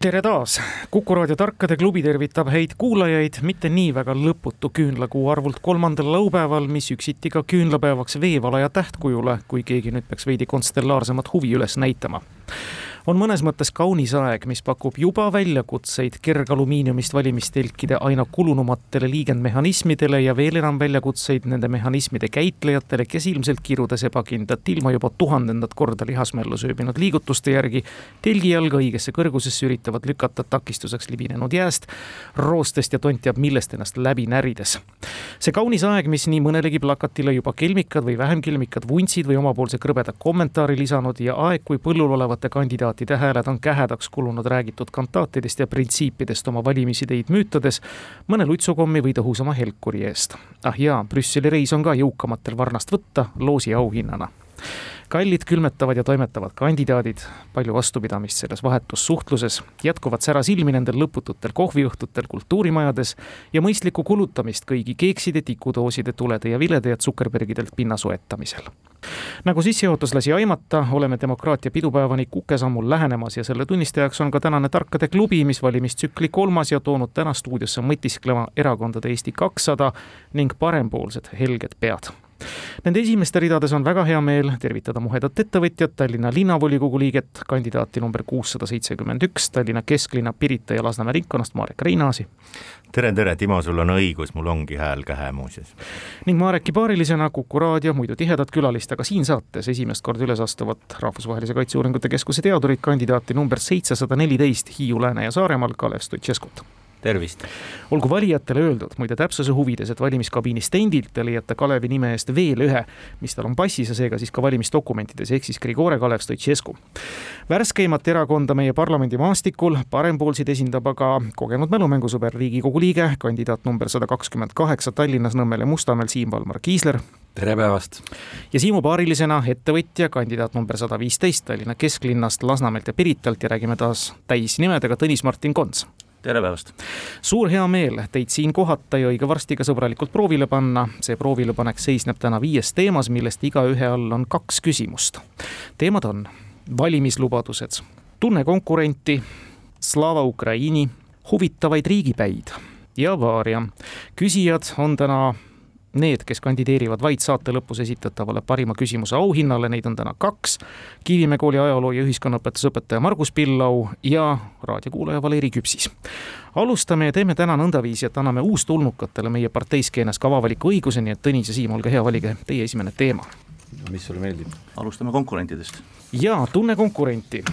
tere taas, Kuku raadio Tarkade klubi tervitab häid kuulajaid mitte nii väga lõputu küünlakuu arvult kolmandal laupäeval, mis üksiti ka küünlapäevaks veevalaja tähtkujule, kui keegi nüüd peaks veidi konstellaarsemat huvi üles näitama on mõnes mõttes kaunis aeg, mis pakub juba väljakutseid kergalumiiniumist valimistelkide aina kulunumatele liigendmehhanismidele ja veel enam väljakutseid nende mehhanismide käitlejatele, kes ilmselt kirudes ebakindlat ilma juba tuhandendat korda lihasmällu sööbinud liigutuste järgi telgi jalga õigesse kõrgusesse üritavad lükata takistuseks libinenud jääst, roostest ja tont teab millest ennast läbi närides. see kaunis aeg, mis nii mõnelegi plakatile juba kelmikad või vähem kelmikad vuntsid või omapoolse krõbeda kommentaari lisanud ja aeg, kui põllul olevate kandidaatide kandidaatide hääled on kähedaks kulunud räägitud kantaatidest ja printsiipidest oma valimisideid müütades mõne lutsukommi või tõhusama helkuri eest. ah jaa, Brüsseli reis on ka jõukamatel varnast võtta loosi auhinnana kallid külmetavad ja toimetavad kandidaadid, palju vastupidamist selles vahetus suhtluses, jätkuvat särasilmi nendel lõpututel kohviõhtutel kultuurimajades ja mõistlikku kulutamist kõigi keekside, tikudooside, tulede ja vilede ja Zuckerbergidelt pinna soetamisel. Nagu sissejuhatus lasi aimata, oleme demokraatia pidupäevani kukesammul lähenemas ja selle tunnistajaks on ka tänane Tarkade klubi, mis valimistsükli kolmas ja toonud täna stuudiosse mõtisklema erakondade Eesti kakssada ning parempoolsed helged pead Nende esimeste ridades on väga hea meel tervitada muhedat ettevõtjat, Tallinna linnavolikogu liiget, kandidaati number kuussada seitsekümmend üks, Tallinna kesklinna Pirita ja Lasnamäe ringkonnast, Marek Reinaasi. tere, tere, Timo, sul on õigus, mul ongi hääl kähe muuseas. ning Mareki paarilisena Kuku raadio muidu tihedat külalist, aga siin saates esimest korda üles astuvat Rahvusvahelise Kaitseuuringute Keskuse teadurit, kandidaati number seitsesada neliteist Hiiu, Lääne ja Saaremaal, Kalev Stoicescut tervist! olgu valijatele öeldud, muide täpsuse huvides, et valimiskabiini stendilt te leiate Kalevi nime eest veel ühe, mis tal on passis ja seega siis ka valimisdokumentides, ehk siis Grigore Kalev Stoicescu. värskeimat erakonda meie parlamendimaastikul, parempoolsid esindab aga kogenud mälumängusõber, Riigikogu liige, kandidaat number sada kakskümmend kaheksa Tallinnas, Nõmmel ja Mustamäel, Siim Valmar Kiisler. tere päevast! ja Siimu paarilisena ettevõtja, kandidaat number sada viisteist Tallinna kesklinnast, Lasnamäelt ja Piritalt ja räägime taas täisnimedega Tõnis Martin Kons tere päevast! suur heameel teid siin kohata ja õige varsti ka sõbralikult proovile panna. see proovilepanek seisneb täna viies teemas, millest igaühe all on kaks küsimust. teemad on valimislubadused, tunne konkurenti, Slava Ukraini, huvitavaid riigipäid ja Varia. küsijad on täna need, kes kandideerivad vaid saate lõpus esitatavale parima küsimuse auhinnale, neid on täna kaks. Kivimäe kooli ajaloo ja ühiskonnaõpetuse õpetaja Margus Pillau ja raadiokuulaja Valeri Küpsis. alustame ja teeme täna nõndaviisi, et anname uustulnukatele meie parteiskeenes ka avavaliku õiguse, nii et Tõnis ja Siim, olge hea, valige teie esimene teema. mis sulle meeldib? alustame konkurentidest. jaa, tunne konkurenti.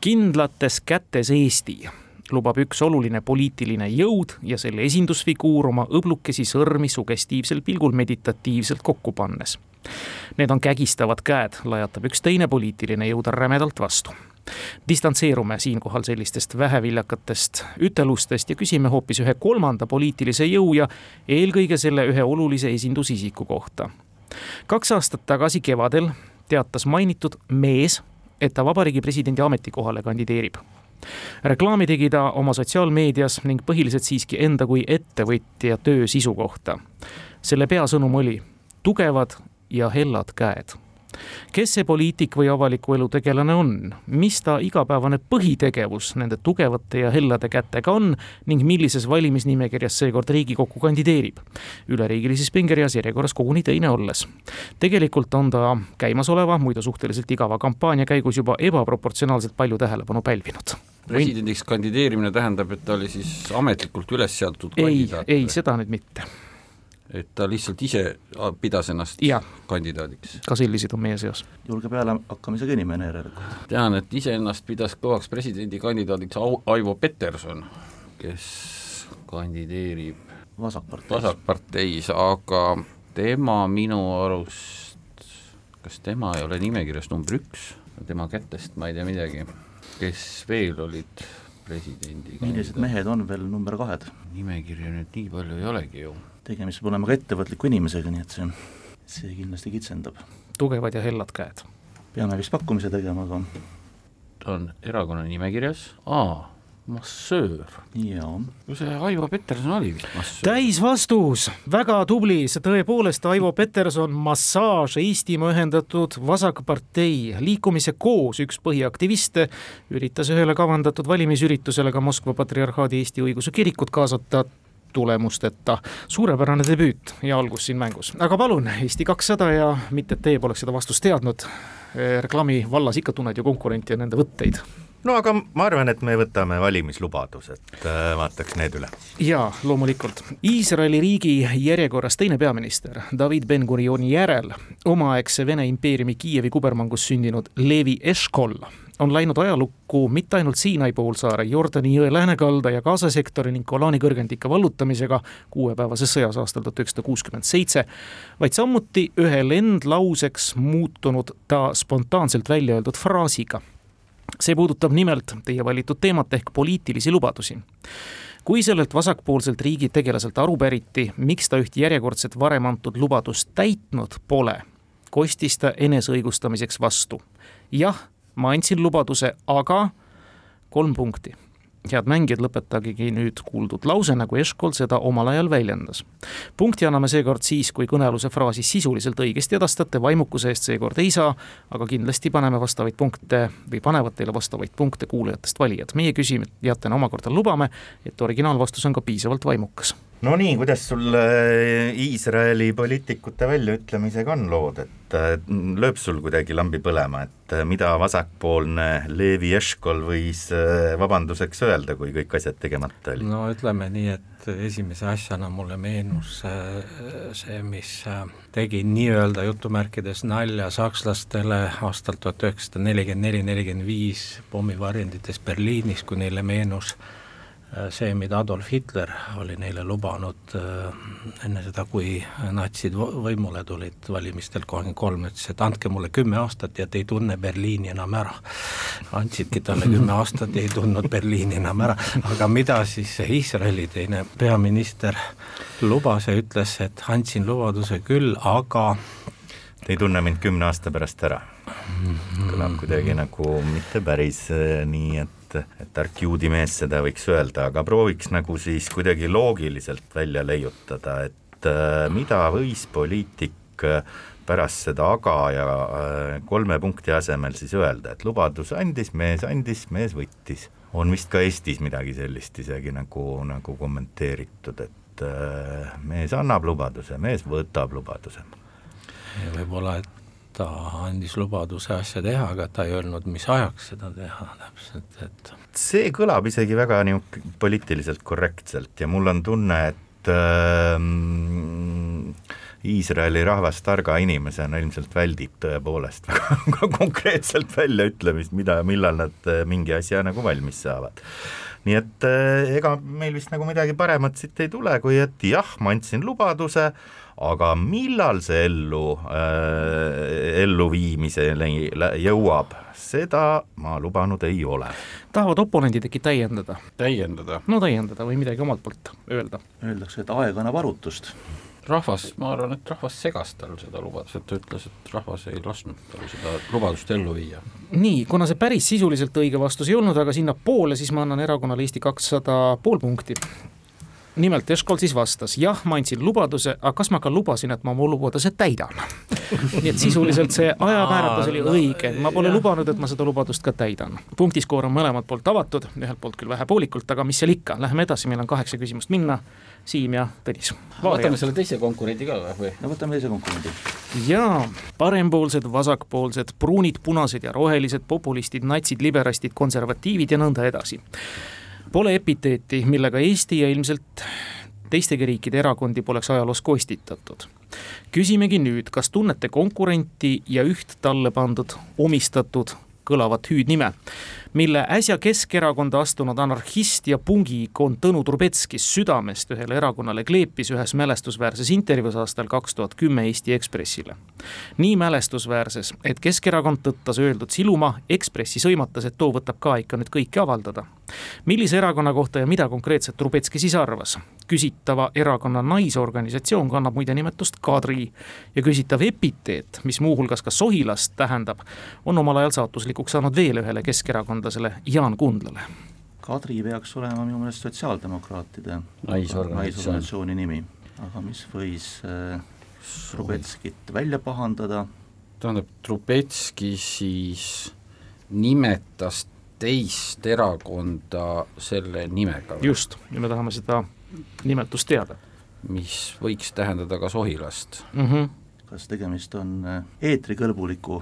kindlates kätes Eesti lubab üks oluline poliitiline jõud ja selle esindusfiguur oma õblukesi sõrmi sugestiivsel pilgul meditatiivselt kokku pannes. Need on kägistavad käed, lajatab üks teine poliitiline jõud rämedalt vastu distantseerume siinkohal sellistest väheviljakatest ütelustest ja küsime hoopis ühe kolmanda poliitilise jõu ja eelkõige selle ühe olulise esindusisiku kohta. kaks aastat tagasi kevadel teatas mainitud mees, et ta vabariigi presidendi ametikohale kandideerib reklaami tegi ta oma sotsiaalmeedias ning põhiliselt siiski enda kui ettevõtja töö sisu kohta. selle peasõnum oli tugevad ja hellad käed kes see poliitik või avaliku elu tegelane on, mis ta igapäevane põhitegevus nende tugevate ja hellade kätega on ning millises valimisnimekirjas seekord Riigikokku kandideerib. üleriigilises pingereas järjekorras koguni teine olles. tegelikult on ta käimasoleva, muidu suhteliselt igava kampaania käigus juba ebaproportsionaalselt palju tähelepanu pälvinud presidendiks kandideerimine tähendab, et ta oli siis ametlikult üles seatud kandidaat? ei, ei, seda nüüd mitte et ta lihtsalt ise pidas ennast ja. kandidaadiks. ka selliseid on meie seas. julge pealehakkamisega inimene järelikult. tean, et iseennast pidas kõvaks presidendikandidaadiks Aivo Peterson, kes kandideerib vasakparteis, vasakparteis, aga tema minu arust, kas tema ei ole nimekirjas number üks, tema kätest ma ei tea midagi, kes veel olid presidendi millised mehed on veel number kahed? nimekirja nüüd nii palju ei olegi ju. tegemist peab olema ka ettevõtliku inimesega, nii et see, see kindlasti kitsendab. tugevad ja hellad käed. peame vist pakkumise tegema, aga ta on erakonna nimekirjas, aa, massöör. jaa. no see Aivo Peterson oli vist massöör. täisvastus, väga tubli, see tõepoolest Aivo Peterson, Massaaž, Eestimaa Ühendatud Vasakpartei, liikumise Koos üks põhiaktiviste, üritas ühele kavandatud valimisüritusele ka Moskva Patriarhaadi Eesti Õigeusu Kirikut kaasata tulemusteta. suurepärane debüüt ja algus siin mängus, aga palun, Eesti kakssada ja mitte, et teie poleks seda vastust teadnud, reklaami vallas ikka tunned ju konkurenti ja nende võtteid no aga ma arvan, et me võtame valimislubadused, äh, vaataks need üle. jaa, loomulikult. Iisraeli riigi järjekorras teine peaminister David Ben-Gurioni järel omaaegse Vene impeeriumi Kiievi kubermangus sündinud Levi Eshkol on läinud ajalukku mitte ainult Siinai poolsaare, Jordani jõe läänekalda ja Gaza sektori ning Golani kõrgendike vallutamisega kuuepäevases sõjas aastal tuhat üheksasada kuuskümmend seitse, vaid samuti ühe lendlauseks muutunud ta spontaanselt välja öeldud fraasiga see puudutab nimelt teie valitud teemat ehk poliitilisi lubadusi. kui sellelt vasakpoolselt riigi tegelaselt aru päriti, miks ta üht järjekordset varem antud lubadust täitnud pole, kostis ta eneseõigustamiseks vastu. jah, ma andsin lubaduse, aga kolm punkti head mängijad, lõpetagegi nüüd kuuldud lause, nagu Eškol seda omal ajal väljendas. punkti anname seekord siis, kui kõnealuse fraasi sisuliselt õigesti edastate, vaimukuse eest seekord ei saa, aga kindlasti paneme vastavaid punkte või panevad teile vastavaid punkte kuulajatest valijad. meie küsijatena omakorda lubame, et originaalvastus on ka piisavalt vaimukas no nii, kuidas sul äh, Iisraeli poliitikute väljaütlemisega on lood, et äh, lööb sul kuidagi lambi põlema, et äh, mida vasakpoolne Levi Eshkol võis vabanduseks öelda, kui kõik asjad tegemata olid? no ütleme nii, et esimese asjana mulle meenus see, mis tegi nii-öelda jutumärkides nalja sakslastele aastal tuhat üheksasada nelikümmend neli, nelikümmend viis pommivarjendites Berliinis, kui neile meenus see, mida Adolf Hitler oli neile lubanud äh, enne seda, kui natsid võimule tulid valimistel kolmkümmend kolm, ütles, et andke mulle kümme aastat ja te ei tunne Berliini enam ära. andsidki talle kümme aastat ja ei tundnud Berliini enam ära, aga mida siis Iisraeli teine peaminister lubas ja ütles, et andsin lubaduse küll, aga Te ei tunne mind kümne aasta pärast ära? kõlab kuidagi nagu mitte päris äh, nii, et et, et tark juudi mees seda võiks öelda, aga prooviks nagu siis kuidagi loogiliselt välja leiutada, et äh, mida võis poliitik äh, pärast seda aga ja äh, kolme punkti asemel siis öelda, et lubadus andis, mees andis, mees võttis. on vist ka Eestis midagi sellist isegi nagu, nagu kommenteeritud, et mees annab lubaduse, mees võtab lubaduse. võib-olla, et ta andis lubaduse asja teha, aga ta ei öelnud, mis ajaks seda teha täpselt, et see kõlab isegi väga niisugune poliitiliselt korrektselt ja mul on tunne, et äh, Iisraeli rahvas targa inimesena ilmselt väldib tõepoolest väga konkreetselt väljaütlemist, mida, millal nad äh, mingi asja nagu valmis saavad. nii et äh, ega meil vist nagu midagi paremat siit ei tule, kui et jah, ma andsin lubaduse, aga millal see ellu äh,, elluviimiseni jõuab, seda ma lubanud ei ole. tahavad oponendid äkki täiendada? täiendada? no täiendada või midagi omalt poolt öelda. Öeldakse, et aeg annab arutust. rahvas, ma arvan, et rahvas segas tal seda lubadust, et ta ütles, et rahvas ei lasknud tal seda lubadust ellu viia. nii, kuna see päris sisuliselt õige vastus ei olnud, aga sinnapoole, siis ma annan erakonnale Eesti kakssada pool punkti nimelt Eškol siis vastas, jah, ma andsin lubaduse, aga kas ma ka lubasin, et ma oma lubaduse täidan? nii et sisuliselt see ajamääratlus oli õige, ma pole lubanud, et ma seda lubadust ka täidan. punktiskoor on mõlemalt poolt avatud, ühelt poolt küll vähepoolikult, aga mis seal ikka, läheme edasi, meil on kaheksa küsimust minna. Siim ja Tõnis. võtame selle teise konkurendi ka või? no võtame teise konkurendi. jaa, parempoolsed, vasakpoolsed, pruunid, punased ja rohelised, populistid, natsid, liberastid, konservatiivid ja nõnda edasi Pole epiteeti, millega Eesti ja ilmselt teistegi riikide erakondi poleks ajaloos kostitatud. küsimegi nüüd, kas tunnete konkurenti ja üht talle pandud, omistatud kõlavat hüüdnime. Mille äsja Keskerakonda astunud anarhist ja pungiikoon Tõnu Trubetski südamest ühele erakonnale kleepis ühes mälestusväärses intervjuus aastal kaks tuhat kümme Eesti Ekspressile. nii mälestusväärses, et Keskerakond tõttas öeldud siluma, Ekspressi sõimatas, et too võtab ka ikka nüüd kõike avaldada. millise erakonna kohta ja mida konkreetselt Trubetski siis arvas? küsitava erakonna naisorganisatsioon kannab muide nimetust Kadri ja küsitav epiteet, mis muuhulgas ka Sohilast tähendab, on omal ajal saatuslikuks saanud veel ühele keskerakondlasele Jaan Kundlale. Kadri peaks olema minu meelest sotsiaaldemokraatide Naisorganisatsioon. naisorganisatsiooni nimi, aga mis võis äh, Trubetskit välja pahandada, tähendab, Trubetski siis nimetas teist erakonda selle nimega, just, ja me tahame seda nimetust teada mis võiks tähendada ka Sohilast. mm. -hmm. Kas tegemist on äh, eetrikõlbuliku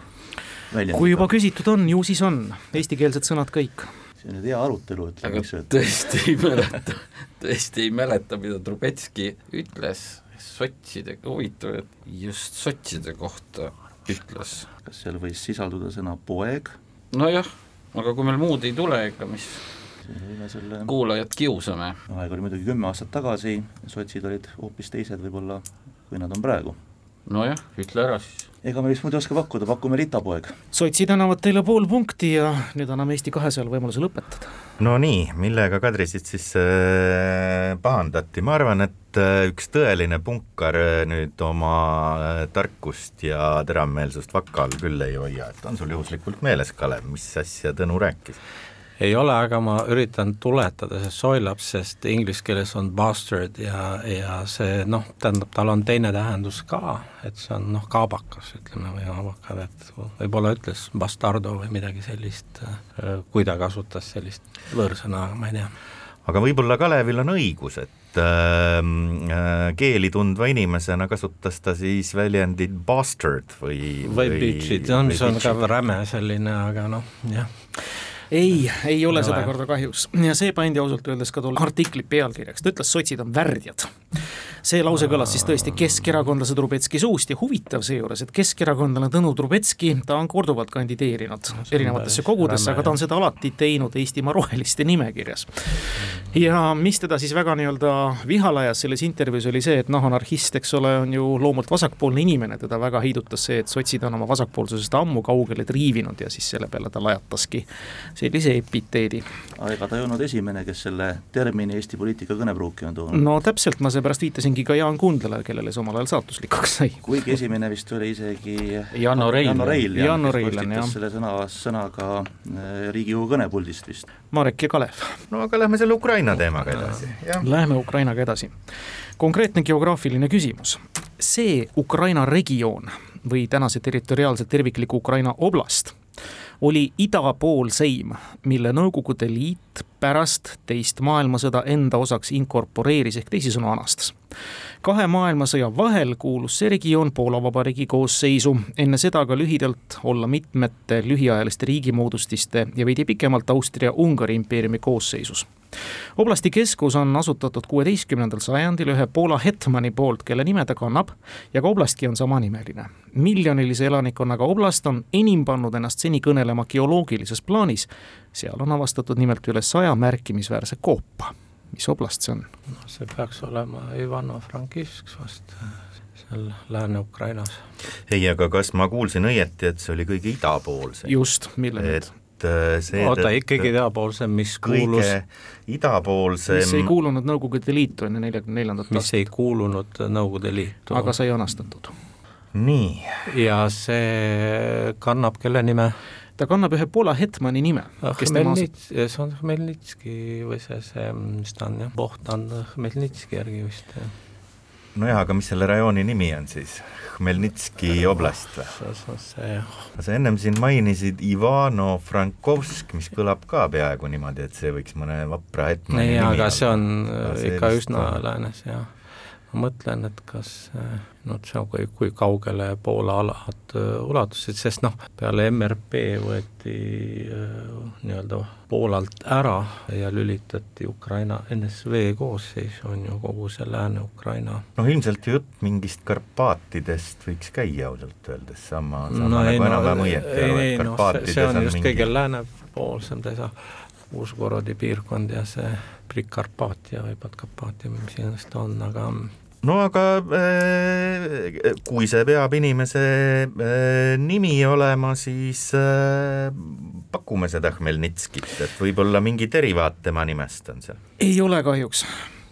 väljendiga? kui juba küsitud on, ju siis on, eestikeelsed sõnad kõik. see on nüüd hea arutelu, ütleme, aga eks ju, et tõesti ei mäleta, tõesti ei mäleta, mida Trubetski ütles sotsidega, huvitav, et just sotside kohta ütles. kas seal võis sisalduda sõna poeg, nojah, aga kui meil muud ei tule, ega mis võime selle kuulajat kiusame. aeg oli muidugi kümme aastat tagasi, sotsid olid hoopis teised võib-olla, kui nad on praegu. Nojah, ütle ära siis. ega me vist muidu ei oska pakkuda, pakume ritapoeg. sotsid annavad teile pool punkti ja nüüd anname Eesti kahesajale võimaluse lõpetada. no nii, millega Kadrisit siis äh, pahandati, ma arvan, et äh, üks tõeline punkar äh, nüüd oma äh, tarkust ja teravmeelsust vaka all küll ei hoia, et on sul juhuslikult meeles, Kalev, mis asja Tõnu rääkis? Ei ole, aga ma üritan tuletada, see soilaps, sest inglise keeles on bastard ja, ja see noh, tähendab, tal on teine tähendus ka, et see on noh, kaabakas, ütleme, või avakad, et võib-olla ütles bastardo või midagi sellist, kui ta kasutas sellist võõrsõna, ma ei tea. aga võib-olla Kalevil on õigus, et äh, äh, keeli tundva inimesena kasutas ta siis väljendit bastard või või bitch'id, on, see on ka räme selline, aga noh, jah ei, ei ole ole. sedakorda kahjuks ja see pandi ausalt öeldes ka tolle artikli pealkirjaks, ta ütles, sotsid on värdjad. see lause kõlas siis tõesti keskerakondlase Trubetski suust ja huvitav seejuures, et keskerakondlane Tõnu Trubetski, ta on korduvalt kandideerinud erinevatesse kogudesse, aga ta on seda alati teinud Eestimaa roheliste nimekirjas. ja mis teda siis väga nii-öelda vihale ajas selles intervjuus, oli see, et noh, anarhist, eks ole, on ju loomult vasakpoolne inimene, teda väga heidutas see, et sotsid on oma vasakpoolsusest ammu kaugele triivinud ja siis selle peale ta lajataski sellise epiteedi. aga ega ta ei olnud esimene, kes selle termini Eesti poliitika kõnepruuki on toonud no.. täpselt, ma seepärast viitasingi ka Jaan Kundlale, kellele see omal ajal saatuslikuks sai. kuigi esimene vist oli isegi Janno Reil. Janno Reiljan, jah. selle sõna, sõnaga äh, Riigikogu kõnepuldist vist. Marek ja Kalev, no aga lähme selle Ukraina teemaga edasi, jah. läheme Ukrainaga edasi. konkreetne geograafiline küsimus. see Ukraina regioon või tänase territoriaalse tervikliku Ukraina oblast oli idapoolseim, mille Nõukogude Liit pärast teist maailmasõda enda osaks inkorporeeris ehk teisisõnu anastas. Kahe maailmasõja vahel kuulus see regioon Poola Vabariigi koosseisu, enne seda ka lühidalt olla mitmete lühiajaliste riigimoodustiste ja veidi pikemalt Austria-Ungari impeeriumi koosseisus oblasti keskus on asutatud kuueteistkümnendal sajandil ühe Poola hetmani poolt, kelle nime ta kannab ja ka oblastki on samanimeline. miljonilise elanikkonnaga oblast on enim pannud ennast seni kõnelema geoloogilises plaanis. seal on avastatud nimelt üle saja märkimisväärse koopa. Mis oblast see on? noh, see peaks olema Ivano-Frankivsk vast, seal Lääne-Ukrainas. ei, aga kas ma kuulsin õieti, et see oli kõige idapoolsem? just, mille nüüd? et äh, see oota, ikkagi idapoolsem, mis kuulus, idapoolsem mis ei kuulunud Nõukogude Liitu enne neljakümne neljandat mis aastat, ei kuulunud Nõukogude Liitu. aga sai anastatud. nii, ja see kannab kelle nime? Ta kannab ühe Poola hetmani nime, as- Hmelnits-, see on Hmelnitski või see, see, mis ta on jah, Bohdan Hmelnitski järgi vist jah. nojah, aga mis selle rajooni nimi on siis? Hmelnitski oblast või? sa ennem siin mainisid Ivano-Frankovsk, mis kõlab ka peaaegu niimoodi, et see võiks mõne vapra hetmani nimi aga see olla. on äh, see ikka üsna läänes jah. Ma mõtlen, et kas noh, see on, kui, kui kaugele Poola alad äh, ulatusid, sest noh, peale MRP võeti äh, nii-öelda Poolalt ära ja lülitati Ukraina NSV koosseisu, on ju kogu see Lääne-Ukraina. Noh, ilmselt jutt mingist Karpaatidest võiks käia ausalt öeldes, sama, sama no nagu no, enam-vähem õieti ei, aru, ei et Karpaatides see on on just mingi kõige lääne lõunapoolsem täitsa Uus-Gorodi piirkond ja see Prikarpaatia või Podkarpaatia või mis iganes ta on, aga no aga äh, kui see peab inimese äh, nimi olema, siis äh, pakume seda Hmelnitskit, et võib-olla mingi derivaat tema nimest on seal. ei ole kahjuks,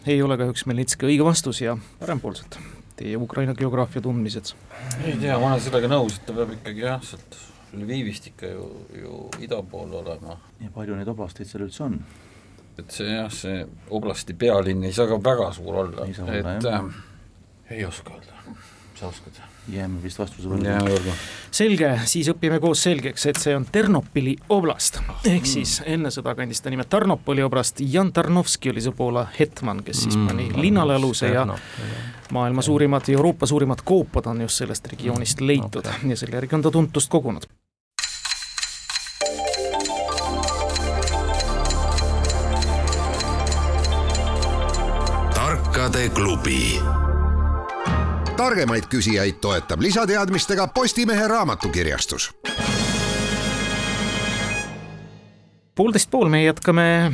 ei ole kahjuks Hmelnitski õige vastus ja parempoolsed, teie Ukraina geograafia tundmised. ei tea, ma olen sellega nõus, et ta peab ikkagi jah, sealt Lvivist ikka ju, ju ida pool olema. ja palju neid oblasteid seal üldse on? et see jah, see oblasti pealinn ei saa ka väga suur olla, et äh, ei oska öelda, sa oskad? jääme vist vastuse võrra. selge, siis õpime koos selgeks, et see on Ternopili oblast, ehk siis enne sõda kandis ta nime Tarnopoli oblast, Jan Tarnovski oli see Poola hetman, kes siis pani mm, linnale aluse ja maailma suurimad, Euroopa suurimad koopad on just sellest regioonist leitud. Okay. ja selle järgi on ta tuntust kogunud tarkade klubi. targemaid küsijaid toetab lisateadmistega Postimehe raamatukirjastus. poolteist pool me jätkame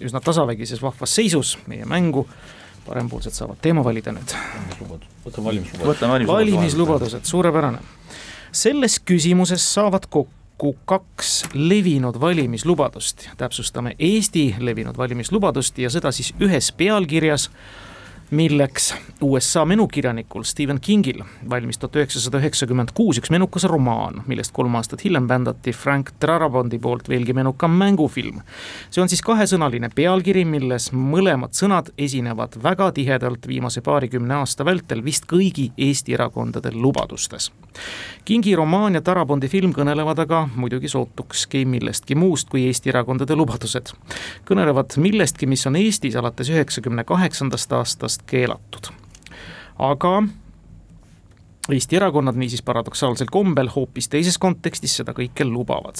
üsna tasavägises vahvas seisus meie mängu. parempoolsed saavad teema valida nüüd. võtame valimislubadused. valimislubadused, suurepärane. selles küsimuses saavad kokku kokku kaks levinud valimislubadust, täpsustame Eesti levinud valimislubadust ja seda siis ühes pealkirjas milleks USA menukirjanikul Stephen Kingil valmis tuhat üheksasada üheksakümmend kuus üks menukas romaan, millest kolm aastat hiljem bändati Frank Darabondi poolt veelgi menukam mängufilm. see on siis kahesõnaline pealkiri, milles mõlemad sõnad esinevad väga tihedalt viimase paarikümne aasta vältel vist kõigi Eesti erakondade lubadustes. Kingi romaan ja Darabondi film kõnelevad aga muidugi sootukski millestki muust kui Eesti erakondade lubadused. kõnelevad millestki, mis on Eestis alates üheksakümne kaheksandast aastast keelatud. aga Eesti erakonnad niisiis paradoksaalsel kombel hoopis teises kontekstis seda kõike lubavad.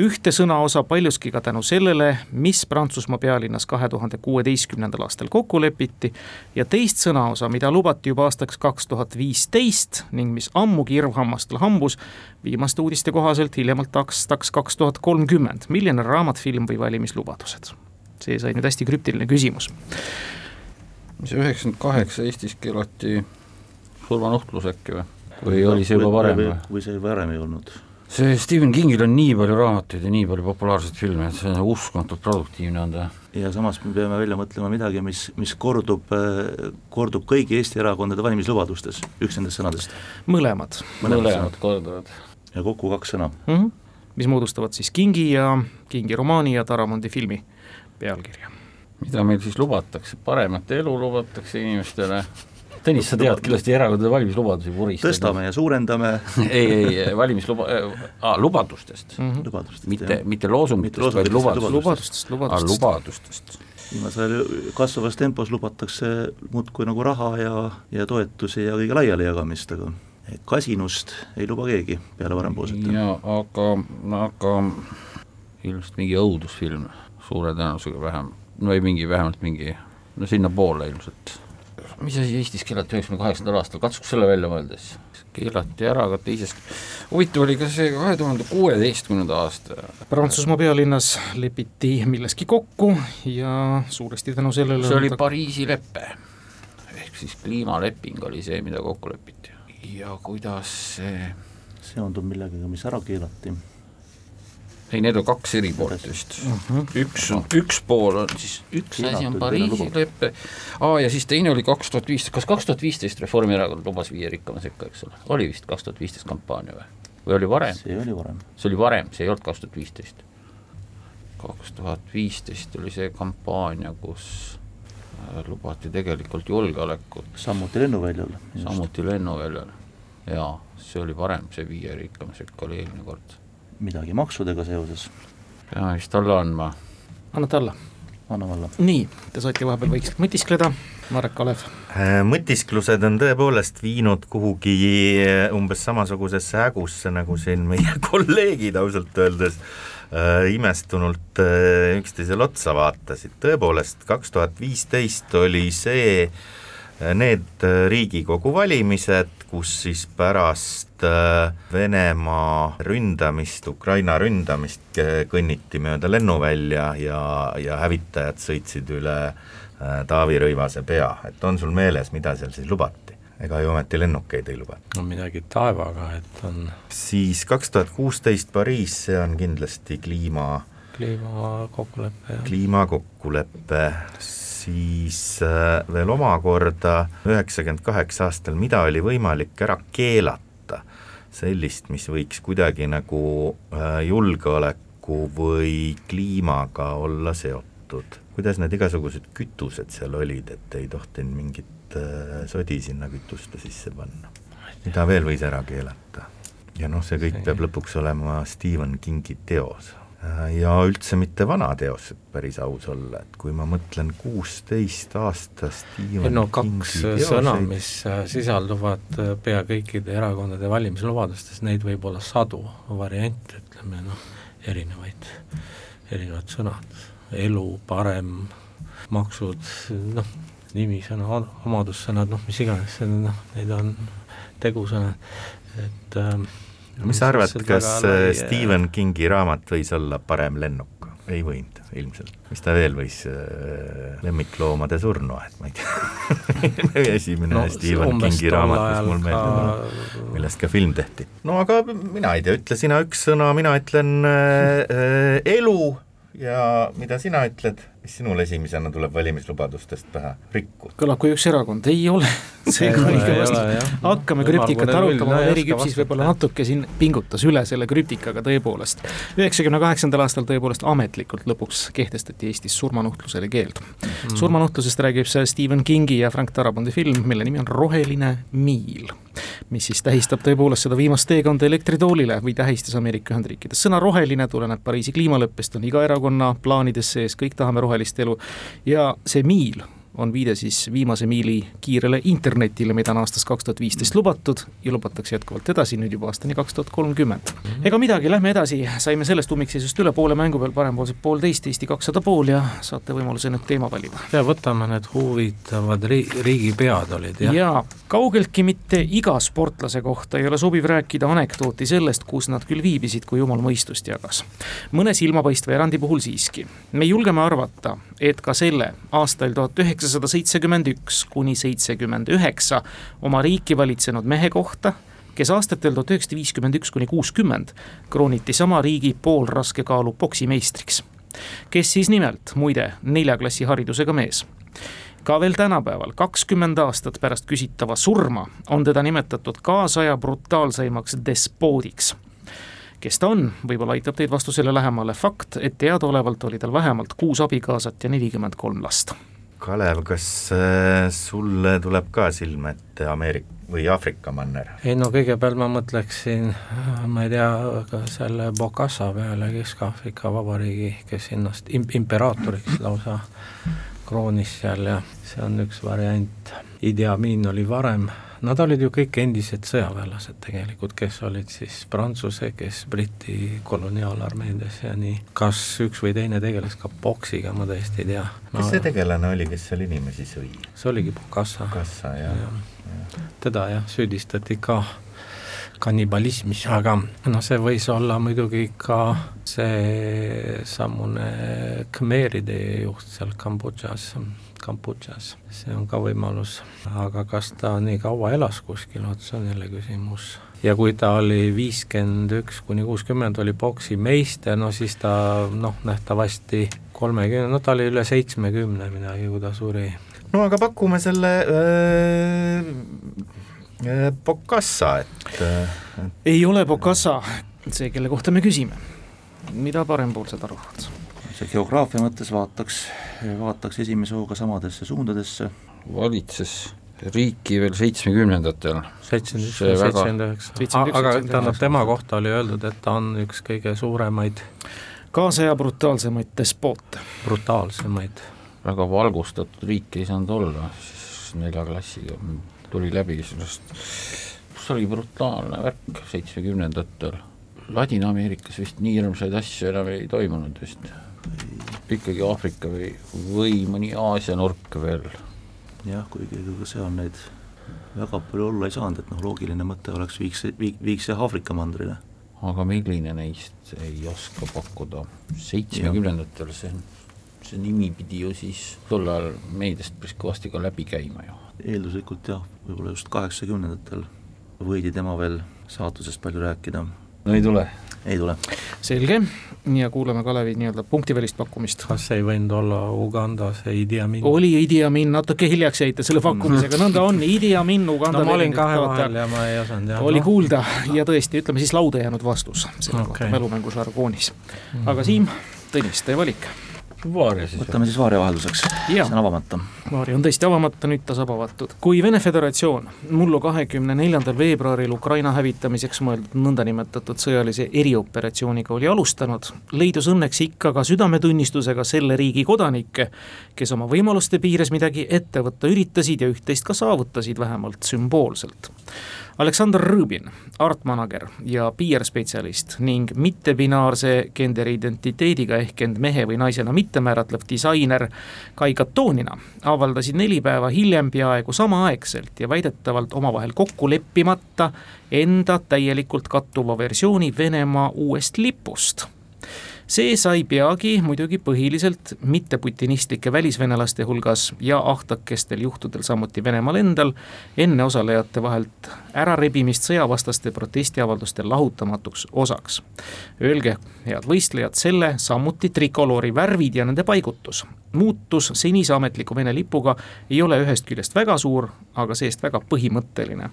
ühte sõnaosa paljuski ka tänu sellele, mis Prantsusmaa pealinnas kahe tuhande kuueteistkümnendal aastal kokku lepiti ja teist sõnaosa, mida lubati juba aastaks kaks tuhat viisteist ning mis ammugi irvhammastel hambus viimaste uudiste kohaselt hiljemalt aastaks kaks tuhat kolmkümmend. milline raamat, film või valimislubadused? see sai nüüd hästi krüptiline küsimus. Mis üheksakümmend kaheksa Eestis keelati surmanuhtlus äkki või? või oli see juba varem või? või see varem ei olnud? see Stephen Kingil on nii palju raamatuid ja nii palju populaarseid filme, et see on uskumatult produktiivne on ta. ja samas me peame välja mõtlema midagi, mis, mis kordub, kordub kõigi Eesti erakondade valimislubadustes, üks nendest sõnadest. mõlemad. mõlemad korduvad. ja kokku kaks sõna mm. -hmm. mis moodustavad siis Kingi ja Kingi romaani ja Taramondi filmi pealkirja. Mida meil siis lubatakse, paremat elu lubatakse inimestele. Tõnis, sa tead kindlasti erakondade valimislubadusi vuristada. tõstame ja suurendame. Ei, ei valimisluba äh,, lubadustest. Mm, -hmm. lubadustest, mitte, mitte loosungitest, vaid lubadustest, lubadustest, lubadustest, lubadustest. viimasel kasvavas tempos lubatakse muudkui nagu raha ja, ja toetusi ja kõige laialijagamist, aga kasinust ei luba keegi peale varempoolsete. jaa, aga, aga ilmselt mingi õudusfilm, suure tõenäosusega vähem, no ei mingi, vähemalt mingi, no sinnapoole ilmselt mis asi Eestis keelati üheksakümne kaheksandal aastal, katsuks selle välja mõelda siis. keelati ära ka teises, huvitav oli ka see kahe tuhande kuueteistkümnenda aasta. Prantsusmaa pealinnas lepiti milleski kokku ja suuresti tänu sellele see oli ta... Pariisi lepe, ehk siis kliimaleping oli see, mida kokku lepiti. ja kuidas see seondub millegagi, mis ära keelati ei, need on kaks eri poolt vist uh. -huh. üks, üks pool on siis, üks asi on Pariisi lepe, aa ja siis teine oli kaks tuhat viisteist, kas kaks tuhat viisteist Reformierakond lubas viie rikkama sekka, eks ole, oli vist kaks tuhat viisteist kampaania või? või oli varem? see oli varem. see oli varem, see ei olnud kaks tuhat viisteist. kaks tuhat viisteist oli see kampaania, kus äh, lubati tegelikult julgeolekut. samuti lennuväljal. samuti lennuväljal, jaa, see oli varem, see viie rikkama sekka oli eelmine kord midagi maksudega seoses. peame vist alla andma. annate alla? anname alla. nii, te saite vahepeal vaikselt mõtiskleda, Marek Kalev. Äh, mõtisklused on tõepoolest viinud kuhugi äh, umbes samasugusesse hägusse, nagu siin meie kolleegid ausalt öeldes äh, imestunult üksteisele otsa vaatasid, tõepoolest kaks tuhat viisteist oli see need Riigikogu valimised, kus siis pärast Venemaa ründamist, Ukraina ründamist kõnniti mööda lennuvälja ja, ja hävitajad sõitsid üle äh, Taavi Rõivase pea, et on sul meeles, mida seal siis lubati? ega ju ometi lennukeid ei lubata. no midagi taevaga, et on siis kaks tuhat kuusteist Pariis, see on kindlasti kliima kliimakokkulepe, jah. kliimakokkulepe, siis äh, veel omakorda üheksakümmend kaheksa aastal, mida oli võimalik ära keelata, sellist, mis võiks kuidagi nagu äh, julgeoleku või kliimaga olla seotud. kuidas need igasugused kütused seal olid, et ei tohtinud mingit äh, sodi sinna kütuste sisse panna? mida veel võis ära keelata? ja noh, see kõik peab lõpuks olema Stephen Kingi teos ja üldse mitte vana teos, et päris aus olla, et kui ma mõtlen kuusteist aastast no kaks sõna, mis äh, sisalduvad äh, pea kõikide erakondade valimislubadustes, neid võib olla sadu variante, ütleme noh, erinevaid, erinevad sõnad, elu, parem, maksud, noh, nimisõna, omadussõnad, noh, mis iganes, noh, neid on tegusõnad, et äh, mis sa arvad, kas lai... Stephen Kingi raamat võis olla Parem lennuk? ei võinud ilmselt, mis ta veel võis äh,, lemmikloomade surnuaed, ma ei tea esimene no, Stephen Kingi raamat, mis mul meeldib ka..., millest ka film tehti. no aga mina ei tea, ütle sina üks sõna, mina ütlen äh, äh, elu ja mida sina ütled mis sinul esimesena tuleb valimislubadustest pähe, rikkus? kõlab kui üks erakond, ei ole see on õige vastus. hakkame krüptikat arutama, Eri Küpsis võib-olla natuke siin pingutas üle selle krüptikaga tõepoolest. üheksakümne kaheksandal aastal tõepoolest ametlikult lõpuks kehtestati Eestis surmanuhtlusele keeld mm.. surmanuhtlusest räägib see Stephen Kingi ja Frank Tarabondi film, mille nimi on Roheline miil mis siis tähistab tõepoolest seda viimast teekonda elektritoolile või tähistas Ameerika Ühendriikides. sõna roheline tuleneb Pariisi kliimaleppest, on iga erakonna plaanides sees, kõik tahame rohelist elu. Ja see miil on viide siis viimase miili kiirele internetile, mida on aastast kaks tuhat viisteist lubatud ja lubatakse jätkuvalt edasi, nüüd juba aastani kaks tuhat kolmkümmend. ega midagi, lähme edasi, saime sellest ummikseisust üle, poole mängu peal parempoolsed poolteist, Eesti kakssada pool ja saate võimaluse nüüd teema valida. ja võtame need huvitavad ri-, riigipead olid, jah? jaa, kaugeltki mitte iga sportlase kohta ei ole sobiv rääkida anekdooti sellest, kus nad küll viibisid, kui jumal mõistust jagas. mõne silmapaistva erandi puhul siiski. me julgeme arvata, et ka selle aastail tuhat üheksasada üheksasada seitsekümmend üks kuni seitsekümmend üheksa oma riiki valitsenud mehe kohta, kes aastatel tuhat üheksasada viiskümmend üks kuni kuuskümmend krooniti sama riigi poolraskekaalu poksimeistriks. kes siis nimelt, muide, nelja klassi haridusega mees ka veel tänapäeval, kakskümmend aastat pärast küsitava surma, on teda nimetatud kaasaja brutaalseimaks despoodiks kes ta on, võib-olla aitab teid vastusele lähemale fakt, et teadaolevalt oli tal vähemalt kuus abikaasat ja nelikümmend kolm last Kalev, kas äh, sulle tuleb ka silme ette Ameerika või Aafrika manner? ei no kõigepealt ma mõtleksin, ma ei tea, ka selle Bokassa peale, Kesk-Aafrika Vabariigi, kes ennast im-, imperaatoriks lausa kroonis seal ja see on üks variant, Idi Amin oli varem nad olid ju kõik endised sõjaväelased tegelikult, kes olid siis Prantsuse, kes Briti koloniaalarmeedes ja nii. kas üks või teine tegeles ka poksiga, ma tõesti ei tea. kes see tegelane oli, kes seal inimesi sõi? see oligi Bokassa. Bokassa, jah ja. ja.. teda jah, süüdistati ka kannibalismis, aga noh, see võis olla muidugi ka seesamune Khmeride juht seal Kambodžas Kambodžas, see on ka võimalus, aga kas ta nii kaua elas kuskil, vot see on jälle küsimus. ja kui ta oli viiskümmend üks kuni kuuskümmend, oli poksimeister, no siis ta noh, nähtavasti kolmekümne, no ta oli üle seitsmekümne midagi, kui ta suri. no aga pakume selle öö, öö, Bokassa, et öö. ei ole Bokassa see, kelle kohta me küsime. mida parempoolsed arvavad? see geograafia mõttes vaataks, vaataks esimese hooga samadesse suundadesse. valitses riiki veel seitsmekümnendatel. seitsekümmend üks, seitsekümmend üheksa. aga tähendab, tema kohta oli öeldud, et ta on üks kõige suuremaid kaasaja brutaalsemaid despoote. brutaalsemaid. väga valgustatud riik ei saanud olla, siis nelja klassiga tuli läbi sellest, see oli brutaalne värk seitsmekümnendatel. Ladina-Ameerikas vist nii hirmsaid asju enam ei toimunud vist ikkagi Aafrika või, või mõni Aasia nurk veel. jah, kuigi ka seal neid väga palju olla ei saanud, et noh, loogiline mõte oleks viiks, viik-, viiks see Aafrika mandrile. aga milline neist ei oska pakkuda, seitsmekümnendatel see, see nimi pidi ju siis tol ajal meediast päris kõvasti ka läbi käima ju. Eelduslikult jah, võib-olla just kaheksakümnendatel võidi tema veel saatusest palju rääkida. no ei tule? ei tule. selge, ja kuulame Kalevi nii-öelda punktivälist pakkumist. kas ei võinud olla Ugandas Idi Amin? oli Idi Amin, natuke hiljaks jäite selle pakkumisega, nõnda on, Idi Amin Uganda no ma olin kahe vahel ja ma ei osanud jah. oli kuulda ja tõesti, ütleme siis lauda jäänud vastus selle okay. kohta mälumängu žargoonis. aga Siim, Tõnis, teie valik Vaaria siis. võtame siis Vaaria vahelduseks, see on avamata. Vaaria on tõesti avamata, nüüd ta saab avatud. kui Vene Föderatsioon mullu kahekümne neljandal veebruaril Ukraina hävitamiseks mõeldud nõndanimetatud sõjalise erioperatsiooniga oli alustanud, leidus õnneks ikka ka südametunnistusega selle riigi kodanikke, kes oma võimaluste piires midagi ette võtta üritasid ja üht-teist ka saavutasid, vähemalt sümboolselt Aleksandr Rõbin, artmanager ja PR-spetsialist ning mittebinaarse genderidentiteediga ehk end mehe või naisena mitte määratlev disainer Kai Katonina avaldasid neli päeva hiljem peaaegu samaaegselt ja väidetavalt omavahel kokku leppimata enda täielikult kattuva versiooni Venemaa uuest lipust see sai peagi muidugi põhiliselt mitteputinistike välisvenelaste hulgas ja ahtakestel juhtudel samuti Venemaal endal enne osalejate vahelt ärarebimist sõjavastaste protestiavalduste lahutamatuks osaks. Öelge, head võistlejad, selle samuti trikoloori värvid ja nende paigutus muutus senise ametliku Vene lipuga ei ole ühest küljest väga suur, aga see-eest väga põhimõtteline.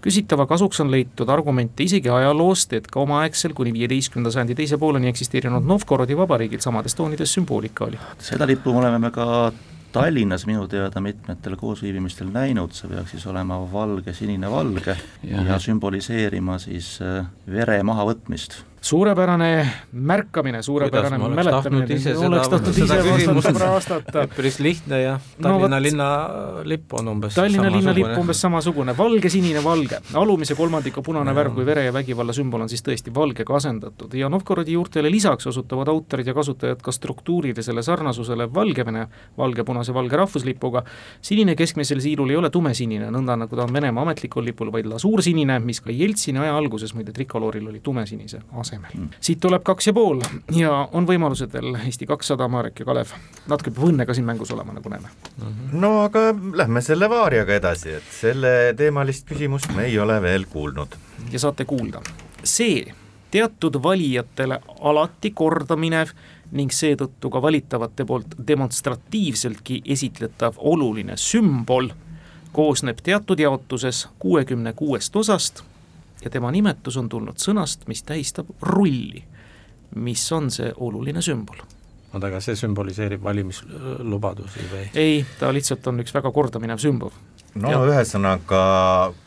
küsitava kasuks on leitud argumente isegi ajaloost, et ka omaaegsel kuni viieteistkümnenda sajandi teise pooleni eksisteerinud Novgorodi vabariigil samades toonides sümboolika oli. seda lippu me oleme me ka Tallinnas minu teada mitmetel koosviibimistel näinud, see peaks siis olema valge, sinine, valge ja, ja sümboliseerima siis äh, vere mahavõtmist suurepärane märkamine, suurepärane mäletamine, oleks tahtnud ise vastata, vastata. päris lihtne jah, Tallinna no, linna lipp on umbes Tallinna linna lipp umbes samasugune, valge, sinine, valge, alumise kolmandiku punane värv kui vere ja vägivalla sümbol on siis tõesti valgega asendatud. Ja Novgorodi juurtele lisaks osutavad autorid ja kasutajad ka struktuurilisele sarnasusele Valgevene valge-punase valge rahvuslipuga, sinine keskmisel siirul ei ole tumesinine, nõnda nagu ta on Venemaa ametlikul lipul, vaid lasuursinine, mis ka Jeltsini aja alguses muide trikolooril oli tumesinise asemel asemel mm.. siit tuleb kaks ja pool ja on võimalused veel Eesti kakssada, Marek ja Kalev, natuke peab õnne ka siin mängus olema, nagu näeme mm. -hmm. no aga lähme selle Vaariaga edasi, et selle teemalist küsimust me ei ole veel kuulnud. ja saate kuulda, see teatud valijatele alati korda minev ning seetõttu ka valitavate poolt demonstratiivseltki esitletav oluline sümbol koosneb teatud jaotuses kuuekümne kuuest osast ja tema nimetus on tulnud sõnast, mis tähistab rulli, mis on see oluline sümbol oota, aga see sümboliseerib valimislubadusi või? ei, ta lihtsalt on üks väga kordaminev sümbol. no ja. ühesõnaga,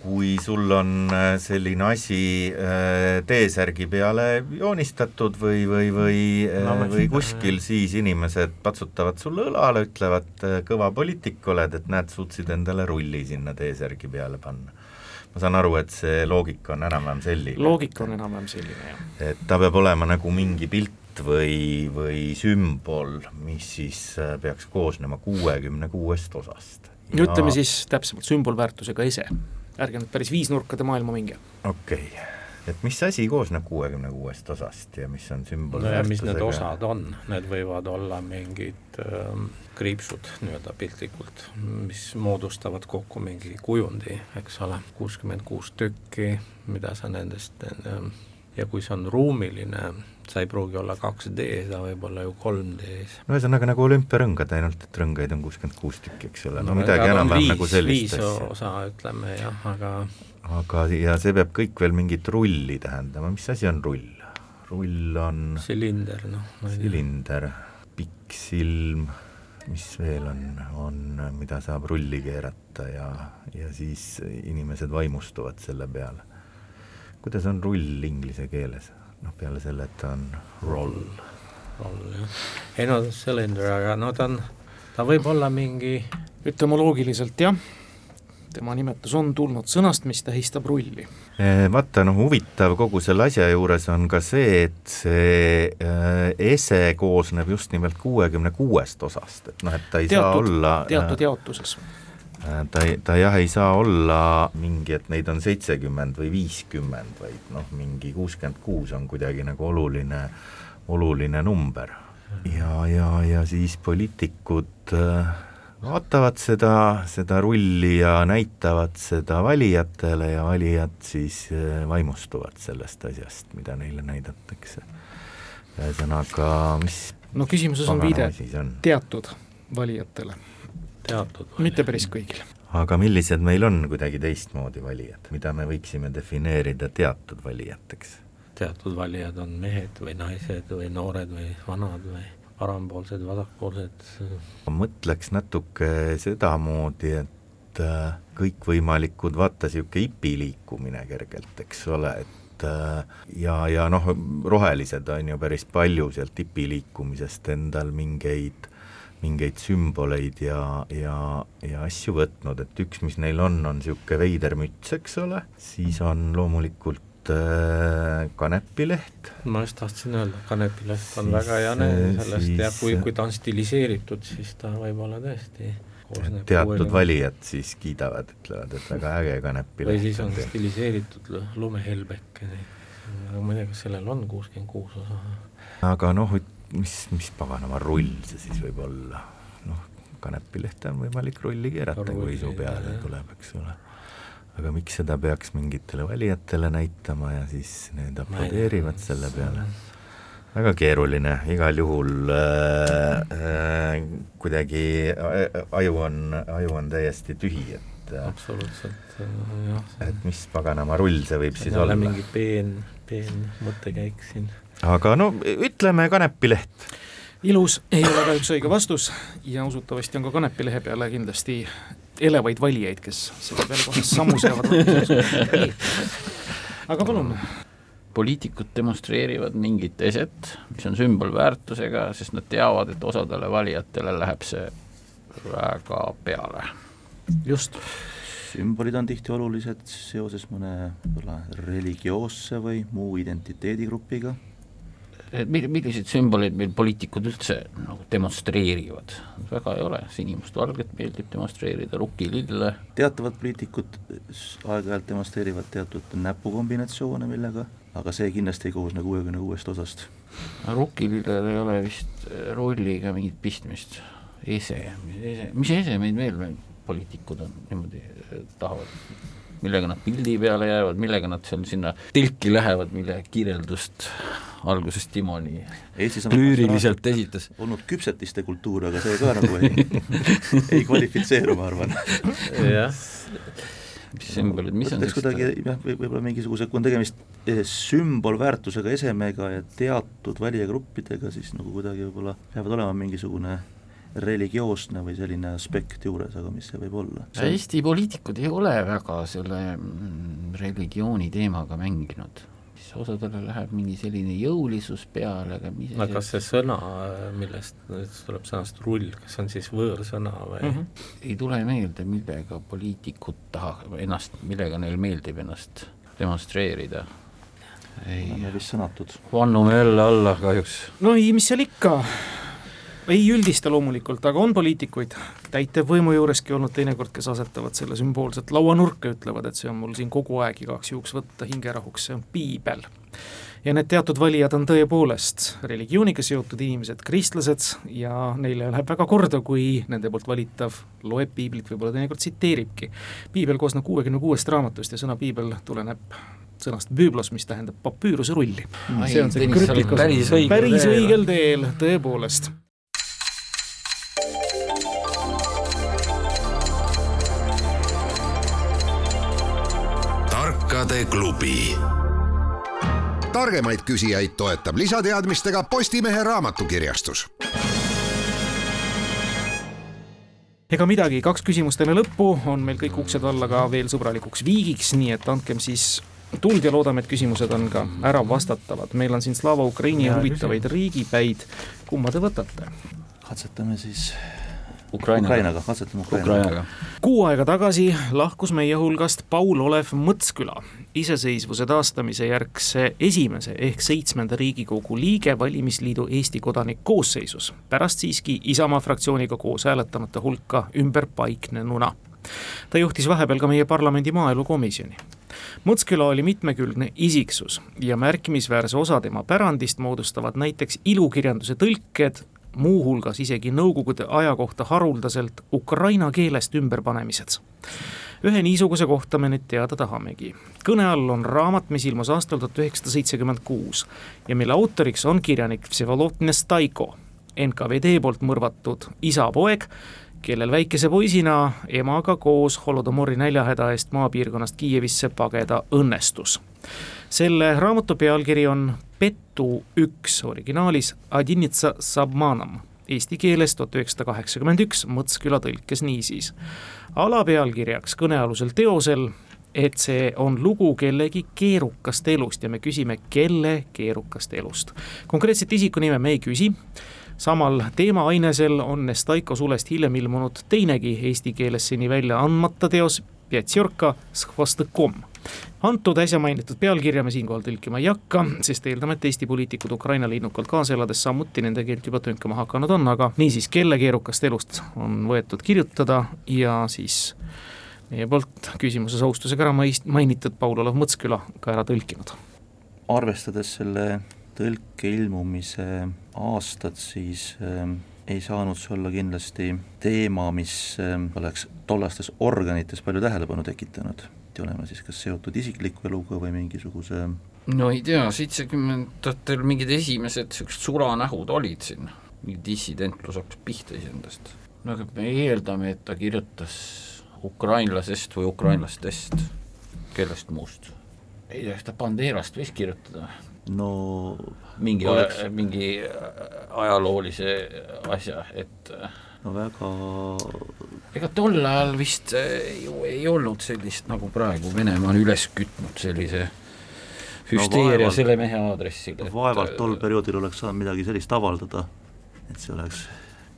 kui sul on äh, selline asi äh, T-särgi peale joonistatud või, või, või no,, äh, või kuskil, siis inimesed patsutavad sulle õlale, ütlevad, kõva poliitik oled, et näed, suutsid endale rulli sinna T-särgi peale panna ma saan aru, et see loogika on enam-vähem selline. loogika on enam-vähem selline, jah. et ta peab olema nagu mingi pilt või, või sümbol, mis siis äh, peaks koosnema kuuekümne kuuest osast. ja ütleme siis täpsemalt sümbolväärtusega ese, ärge nüüd päris viisnurkade maailma minge. okei okay et mis asi koosneb kuuekümne kuuest osast ja mis on sümbolväärtusega no mis need osad on, need võivad olla mingid äh, kriipsud nii-öelda piltlikult, mis moodustavad kokku mingi kujundi, eks ole, kuuskümmend kuus tükki, mida sa nendest äh, ja kui see on ruumiline, sa ei pruugi olla 2D, sa võib olla ju 3D-s. no ühesõnaga nagu olümpiarõngad, ainult et rõngaid on kuuskümmend kuus tükki, eks ole, no, midagi enam-vähem nagu sellist asja. viis osa, ütleme jah, aga aga, ja see peab kõik veel mingit rulli tähendama, mis asi on rull? rull on silinder, noh. silinder, pikk silm, mis veel on, on, mida saab rulli keerata ja, ja siis inimesed vaimustuvad selle peale. kuidas on rull inglise keeles? noh, peale selle, et ta on roll. roll, jah. ei no silinder, aga no ta on, ta võib olla mingi etümoloogiliselt jah tema nimetus on tulnud sõnast, mis tähistab rulli. Vaata, noh huvitav kogu selle asja juures on ka see, et see äh, ese koosneb just nimelt kuuekümne kuuest osast, et noh, et ta ei teatud, saa olla teatud jaotuses Äh, ta, ta jah, ei saa olla mingi, et neid on seitsekümmend või viiskümmend, vaid noh, mingi kuuskümmend kuus on kuidagi nagu oluline, oluline number. ja, ja, ja siis poliitikud äh, vaatavad seda, seda rulli ja näitavad seda valijatele ja valijad siis äh, vaimustuvad sellest asjast, mida neile näidatakse. ühesõnaga, mis no küsimuses on viide teatud valijatele teatud valijad. mitte päris kõigile. aga millised meil on kuidagi teistmoodi valijad, mida me võiksime defineerida teatud valijateks? teatud valijad on mehed või naised või noored või vanad või parempoolsed, vasakpoolsed. mõtleks natuke sedamoodi, et äh, kõikvõimalikud, vaata niisugune hipiliikumine kergelt, eks ole, et äh, ja, ja noh, rohelised on ju päris palju sealt hipiliikumisest endal mingeid mingeid sümboleid ja, ja, ja asju võtnud, et üks, mis neil on, on niisugune veider müts, eks ole, siis on loomulikult kanepileht. ma just tahtsin öelda, kanepileht on siis, väga hea, sellest siis, jah, kui, kui ta on stiliseeritud, siis ta võib olla tõesti teatud valijad siis kiidavad, ütlevad, et väga äge kanepileht. või siis on stiliseeritud lumehelbeke, ma ei tea, kas sellel on kuuskümmend kuus osa. aga noh, mis, mis paganama rull see siis võib olla, noh, kanepilehte on võimalik rulli keerata, kui su peale tuleb, eks ole. Aga miks seda peaks mingitele valijatele näitama ja siis need aplodeerivad selle peale? väga keeruline, igal juhul äh, äh, kuidagi äh, aju on, aju on täiesti tühi, et äh, absoluutselt äh, jah. et mis paganama rull see võib see siis olla? mingi peen, peen mõttekäik siin aga no ütleme Kanepileht. ilus ei ole kahjuks õige vastus ja usutavasti on ka Kanepilehe peale kindlasti elevaid valijaid, kes selle peale kohe sammu seavad. aga palun. poliitikud demonstreerivad mingit eset, mis on sümbolväärtusega, sest nad teavad, et osadele valijatele läheb see väga peale. just sümbolid on tihti olulised seoses mõne võib-olla religioosse või muu identiteedigrupiga milliseid sümboleid meil poliitikud üldse nagu demonstreerivad, väga ei ole, sinimustvalget meeldib demonstreerida, rukilille. teatavad poliitikud aeg-ajalt demonstreerivad teatud näpukombinatsioone millega, aga see kindlasti ei koosne kuuekümne kuuest osast. rukilillel ei ole vist rolliga mingit pistmist, ese, mis ese, mis esemeid veel poliitikud on niimoodi tahavad millega nad pildi peale jäävad, millega nad seal sinna telki lähevad, mille kirjeldust alguses Timo nii lüüriliselt esitas. olnud küpsetiste kultuur, aga see ka nagu ei ei kvalifitseeru, ma arvan. jah, mis sümbolid, mis on kuidagi jah, võib-olla mingisuguse, kui on tegemist eh, sümbolväärtusega esemega ja teatud valijagruppidega, siis nagu kuidagi võib-olla peavad olema mingisugune religioosne või selline aspekt juures, aga mis see võib olla? Eesti poliitikud ei ole väga selle mm, religiooni teemaga mänginud siis osadele läheb mingi selline jõulisus peale, aga mis no kas see sõna, millest nüüd tuleb sõnast rull, kas see on siis võõrsõna või mm? -hmm. ei tule meelde, millega poliitikud tahavad ennast, millega neil meeldib ennast demonstreerida ei, oleme vist sõnatud. vannume jälle alla kahjuks. no ei, mis seal ikka, ei üldista loomulikult, aga on poliitikuid täitevvõimu juureski olnud teinekord, kes asetavad selle sümboolselt lauanurka, ütlevad, et see on mul siin kogu aeg igaks juhuks võtta hingerahuks, see on piibel. ja need teatud valijad on tõepoolest religiooniga seotud inimesed, kristlased, ja neile läheb väga korda, kui nende poolt valitav loeb piiblit, võib-olla teinekord tsiteeribki. piibel koosneb kuuekümne kuuest raamatust ja sõna piibel tuleneb sõnast büüblos, mis tähendab papüüruse rulli. see on see krüplik osa, päris õigel teel, tõepoolest tarkade klubi. targemaid küsijaid toetab lisateadmistega Postimehe raamatukirjastus ega midagi, kaks küsimust enne lõppu, on meil kõik uksed alla ka veel sõbralikuks viigiks, nii et andkem siis tuld ja loodame, et küsimused on ka ära vastatavad. meil on siin Slava Ukraini huvitavaid riigipäid, kumma te võtate? katsetame siis Ukrainaga, Ukrainaga, katsetame Ukrainaga, Ukrainaga.. kuu aega tagasi lahkus meie hulgast Paul-Olev Mõtsküla, iseseisvuse taastamise järgse esimese ehk seitsmenda Riigikogu liige valimisliidu Eesti kodanik koosseisus, pärast siiski Isamaa fraktsiooniga koos hääletanute hulka ümber paiknenuna. Ta juhtis vahepeal ka meie parlamendi maaelukomisjoni. Mõtsküla oli mitmekülgne isiksus ja märkimisväärse osa tema pärandist moodustavad näiteks ilukirjanduse tõlked, muuhulgas isegi nõukogude aja kohta haruldaselt ukraina keelest ümberpanemised ühe niisuguse kohta me nüüd teada tahamegi. kõne all on raamat, mis ilmus aastal tuhat üheksasada seitsekümmend kuus ja mille autoriks on kirjanik Vsevolod Nestaiko, NKVD poolt mõrvatud isapoeg, kellel väikese poisina emaga koos Holodomori näljahäda eest maapiirkonnast Kiievisse pageda õnnestus. selle raamatu pealkiri on Pettu üks, originaalis Adinitsa Sabmanam, eesti keeles tuhat üheksasada kaheksakümmend üks, Mõtsküla tõlkes niisiis. Alapealkirjaks kõnealusel teosel, et see on lugu kellegi keerukast elust ja me küsime, kelle keerukast elust. konkreetset isikunime me ei küsi, samal teemaainesel on Nestaiko sulest hiljem ilmunud teinegi eesti keeles seni välja andmata teos, Pjatšorka Shvostakom antud äsja mainitud pealkirja me siinkohal tõlkima ei hakka, sest eeldame, et Eesti poliitikud Ukrainale innukalt kaasa elades samuti nende keelt juba tõnkama hakanud on, aga niisiis, kelle keerukast elust on võetud kirjutada ja siis meie poolt küsimuses austusega ära mainitud Paul-Olev Mõtsküla ka ära tõlkinud. arvestades selle tõlke ilmumise aastat, siis äh, ei saanud see olla kindlasti teema, mis äh, oleks tollastes organites palju tähelepanu tekitanud pidi olema siis kas seotud isikliku eluga või mingisuguse no ei tea, seitsmekümnendatel mingid esimesed niisugused sulanähud olid siin, mingi dissidentlus hakkas pihta iseendast. no aga me eeldame, et ta kirjutas ukrainlasest või ukrainlastest, kellest muust? ei tea, kas ta Banderast võis kirjutada? no mingi oleks..., mingi ajaloolise asja, et no väga ega tol ajal vist eh, ju ei olnud sellist, nagu praegu Venemaa on üles kütnud sellise hüsteeria no, selle mehe aadressil. vaevalt tol perioodil oleks saanud midagi sellist avaldada, et see oleks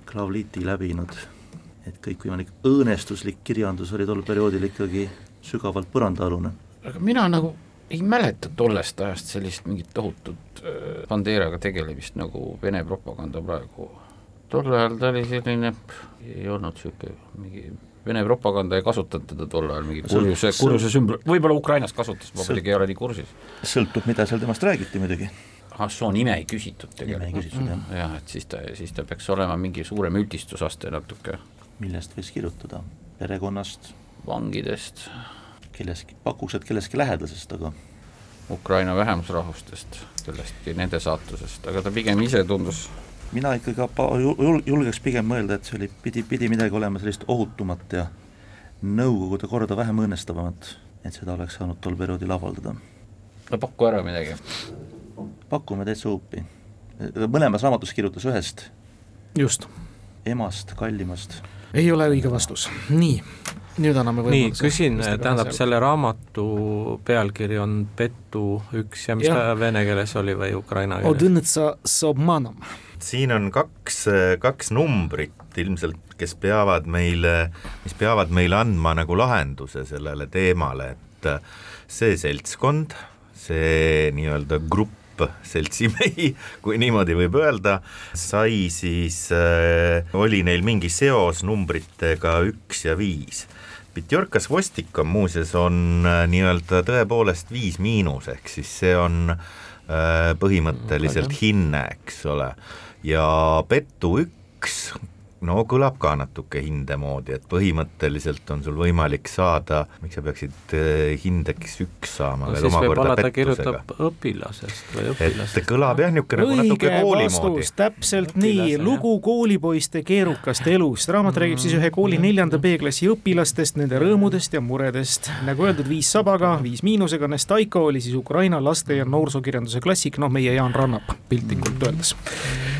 Klavliti läbinud, et kõikvõimalik õõnestuslik kirjandus oli tol perioodil ikkagi sügavalt põrandaalune. aga mina nagu ei mäleta tollest ajast sellist mingit tohutut äh, Banderaga tegelemist, nagu Vene propaganda praegu tol ajal ta oli selline, ei olnud niisugune mingi Vene propaganda ei kasutanud teda tol ajal mingi kurjuse, kurjuse sümbol, võib-olla Ukrainas kasutas, ma muidugi ei ole nii kursis. sõltub, mida seal temast räägiti muidugi. ah, soo nime ei küsitud tegelikult. jah. jah, et siis ta, siis ta peaks olema mingi suurem üldistusaste natuke. millest võis kirjutada, perekonnast? vangidest. kellestki, pakuks, et kellestki lähedasest, aga Ukraina vähemusrahvustest, kellestki nende saatusest, aga ta pigem ise tundus mina ikkagi jul-, julgeks pigem mõelda, et see oli, pidi, pidi midagi olema sellist ohutumat ja Nõukogude korda vähem õõnestavamat, et seda oleks saanud tol perioodil avaldada. no paku ära midagi. pakume täitsa huupi. mõlemas raamatus kirjutas ühest. just. emast, kallimast. ei ole õige vastus, nii nüüd anname võimaluse. nii, küsin, tähendab, selle raamatu pealkiri on Petu üks ja mis ja. ta vene keeles oli või ukraina keeles? siin on kaks, kaks numbrit ilmselt, kes peavad meile, mis peavad meile andma nagu lahenduse sellele teemale, et see seltskond, see nii-öelda grupp seltsimehi, kui niimoodi võib öelda, sai siis äh,, oli neil mingi seos numbritega üks ja viis. Pitjorkas Vostik on muuseas, on äh, nii-öelda tõepoolest viis miinus, ehk siis see on äh, põhimõtteliselt hinne, eks ole ja Pettu üks no kõlab ka natuke hinde moodi, et põhimõtteliselt on sul võimalik saada, miks sa peaksid eh, hindeks üks saama no, veel omakorda pettusega. õpilasest või õpilastest. et kõlab jah, niisugune nagu natuke kooli moodi. täpselt Õpilase, nii, lugu koolipoiste keerukast elust, raamat räägib siis ühe kooli neljanda B-klassi õpilastest, nende rõõmudest ja muredest. nagu öeldud, viis sabaga, viis miinusega, Nestaiko oli siis Ukraina laste- ja noorsookirjanduse klassik, noh, meie Jaan Rannap piltlikult öeldes.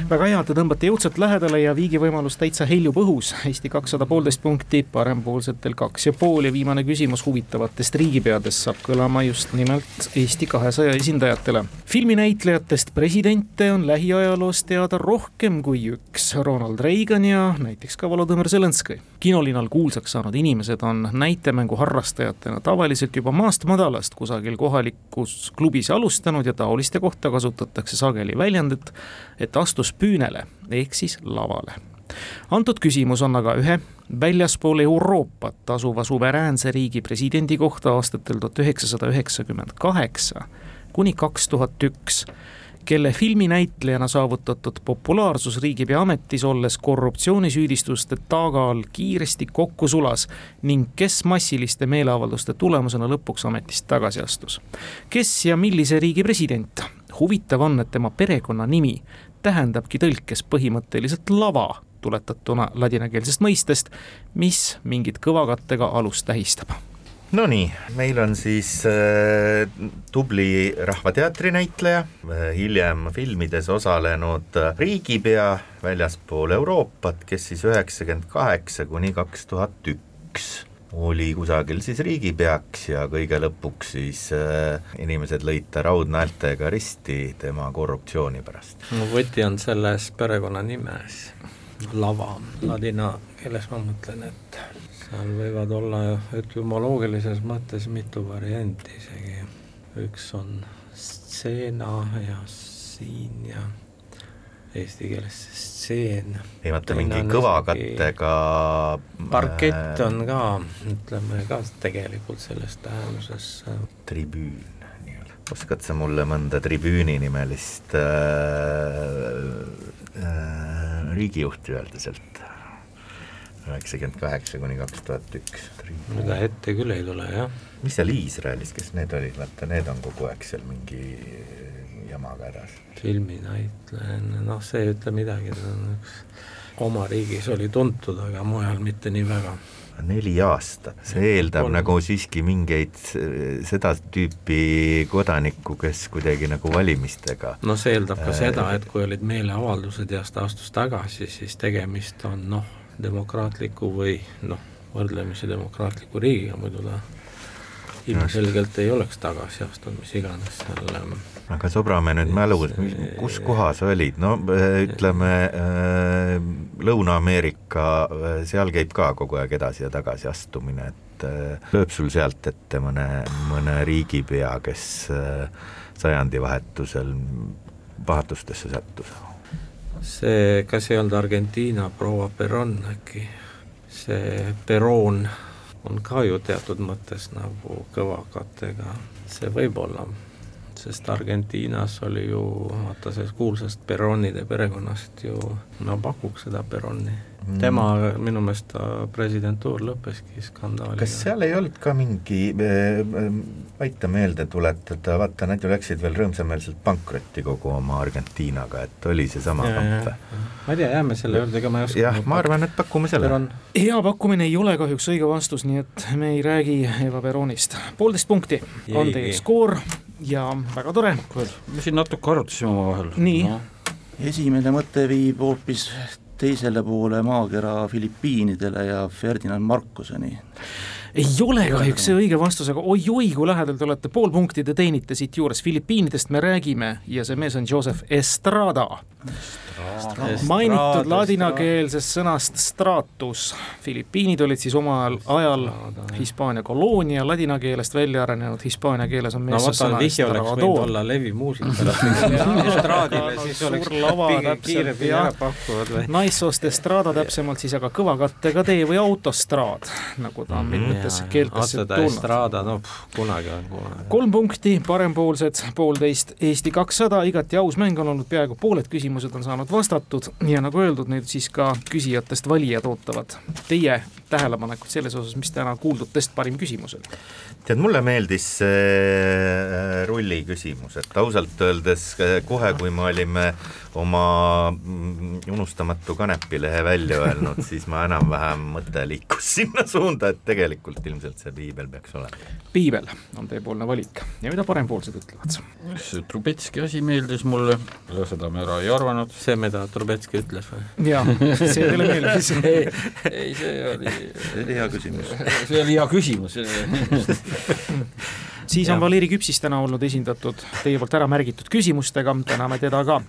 Väga hea, te tõmbate jõudsalt lähedale ja viigi võimalust täitsa heljub õhus, Eesti kakssada poolteist punkti, parempoolsetel kaks ja pool ja viimane küsimus huvitavatest riigipeadest saab kõlama just nimelt Eesti kahesaja esindajatele. filminäitlejatest presidente on lähiajaloos teada rohkem kui üks, Ronald Reagan ja näiteks ka Volodõmõr Zelenskõi. kinolinal kuulsaks saanud inimesed on näitemängu harrastajatena tavaliselt juba maast madalast kusagil kohalikus klubis alustanud ja taoliste kohta kasutatakse sageli väljendit, et astus püünele ehk siis lavale antud küsimus on aga ühe väljaspool Euroopat asuva suveräänse riigi presidendi kohta aastatel tuhat üheksasada üheksakümmend kaheksa kuni kaks tuhat üks kelle filminäitlejana saavutatud populaarsus riigipea ametis olles korruptsioonisüüdistuste taga all kiiresti kokku sulas ning kes massiliste meeleavalduste tulemusena lõpuks ametist tagasi astus. kes ja millise riigi president? huvitav on, et tema perekonnanimi tähendabki tõlkes põhimõtteliselt lava, tuletatuna ladinakeelsest mõistest, mis mingit kõvakattega alust tähistab. Nonii, meil on siis äh, tubli Rahvateatri näitleja äh,, hiljem filmides osalenud riigipea väljaspool Euroopat, kes siis üheksakümmend kaheksa kuni kaks tuhat üks oli kusagil siis riigipeaks ja kõige lõpuks siis äh, inimesed lõid ta raudnaeltega risti tema korruptsiooni pärast. no võti on selles perekonnanimes, lava, ladina keeles ma mõtlen, et seal võivad olla etümoloogilises mõttes mitu varianti isegi, üks on stseena ja siin ja eesti keeles stseen. ei vaata, mingi kõvakattega parkett on ka, ütleme ka tegelikult selles tähenduses. tribüün nii-öelda, oskad sa mulle mõnda tribüüni nimelist äh, äh, riigijuhti öelda sealt? üheksakümmend kaheksa kuni kaks tuhat üks. ega ette küll ei tule, jah. mis seal Iisraelis, kes need olid, vaata need on kogu aeg seal mingi jamaga hädas. filminäitleja, noh, see ei ütle midagi, ta on üks, oma riigis oli tuntud, aga mujal mitte nii väga neli aastat, see eeldab Kolm. nagu siiski mingeid seda tüüpi kodanikku, kes kuidagi nagu valimistega no see eeldab ka äh, seda, et kui olid meeleavaldused ja ta astus tagasi, siis tegemist on noh, demokraatliku või noh, võrdlemisi demokraatliku riigiga, muidu ta ilmselgelt ei oleks tagasi astunud, mis iganes seal ähm, aga sobrame nüüd mälus, kus kohas olid, no äh, ütleme äh, Lõuna-Ameerika, seal käib ka kogu aeg edasi ja tagasi astumine, et lööb sul sealt ette mõne, mõne riigipea, kes sajandivahetusel pahatustesse sattus. See, kas ei olnud Argentiina proua Peron äkki, see Peron on ka ju teatud mõttes nagu kõva kattega, see võib olla, sest Argentiinas oli ju vaata sellest kuulsast Peronide perekonnast ju, no pakuks seda Peroni mm.. tema minu meelest ta presidentuur lõppeski skandaaliga. kas seal ei olnud ka mingi äh,, aita meelde tuletada, vaata nad ju läksid veel rõõmsameelselt pankrotti kogu oma Argentiinaga, et oli seesama kamp või? ma ei tea, jääme selle juurde, ega ma ei oska jah, ma arvan, et pakume selle. hea pakkumine ei ole kahjuks õige vastus, nii et me ei räägi Eva Peronist. poolteist punkti on teie skoor ja väga tore. me siin natuke arutasime omavahel. nii no.? esimene mõte viib hoopis teisele poole maakera Filipiinidele ja Ferdinand Marcoseni. ei ole kahjuks see õige vastus, aga oi-oi, kui lähedal te olete, pool punkti te teenite siit juures, Filipiinidest me räägime ja see mees on Joseph Estrada mainitud ladinakeelsest sõnast stratus. Filipiinid olid siis omal ajal Hispaania koloonia, ladina keelest välja arenenud, hispaania keeles on meessõna no, oleks võinud olla leviv muusika estraadile, siis oleks kõige kiiremini ära pakkuvad või? naissoost estrada täpsemalt siis aga kõvakattega tee või autostraad, nagu ta on mitmetes keeltes tulnud. no pff, kunagi on kunagi. kolm punkti, parempoolsed poolteist, Eesti kakssada, igati aus mäng on olnud, peaaegu pooled küsimused on saanud saanud vastatud ja nagu öeldud, nüüd siis ka küsijatest valijad ootavad teie tähelepanekuid selles osas, mis täna kuuldutest parim küsimus oli? tead, mulle meeldis see äh, rulli küsimus, et ausalt öeldes äh, kohe, kui me olime oma mm, unustamatu kanepilehe välja öelnud, siis ma enam-vähem mõte liikus sinna suunda, et tegelikult ilmselt see piibel peaks olema. piibel on teiepoolne valik ja mida parempoolsed ütlevad? see Trubetski asi meeldis mulle, seda me ära ei arvanud. see, mida Trubetski ütles või? jaa, see teile meeldis ei, ei, see oli see oli hea küsimus see oli hea küsimus siis on Valeri Küpsis täna olnud esindatud teie poolt ära märgitud küsimustega, täname teda ka.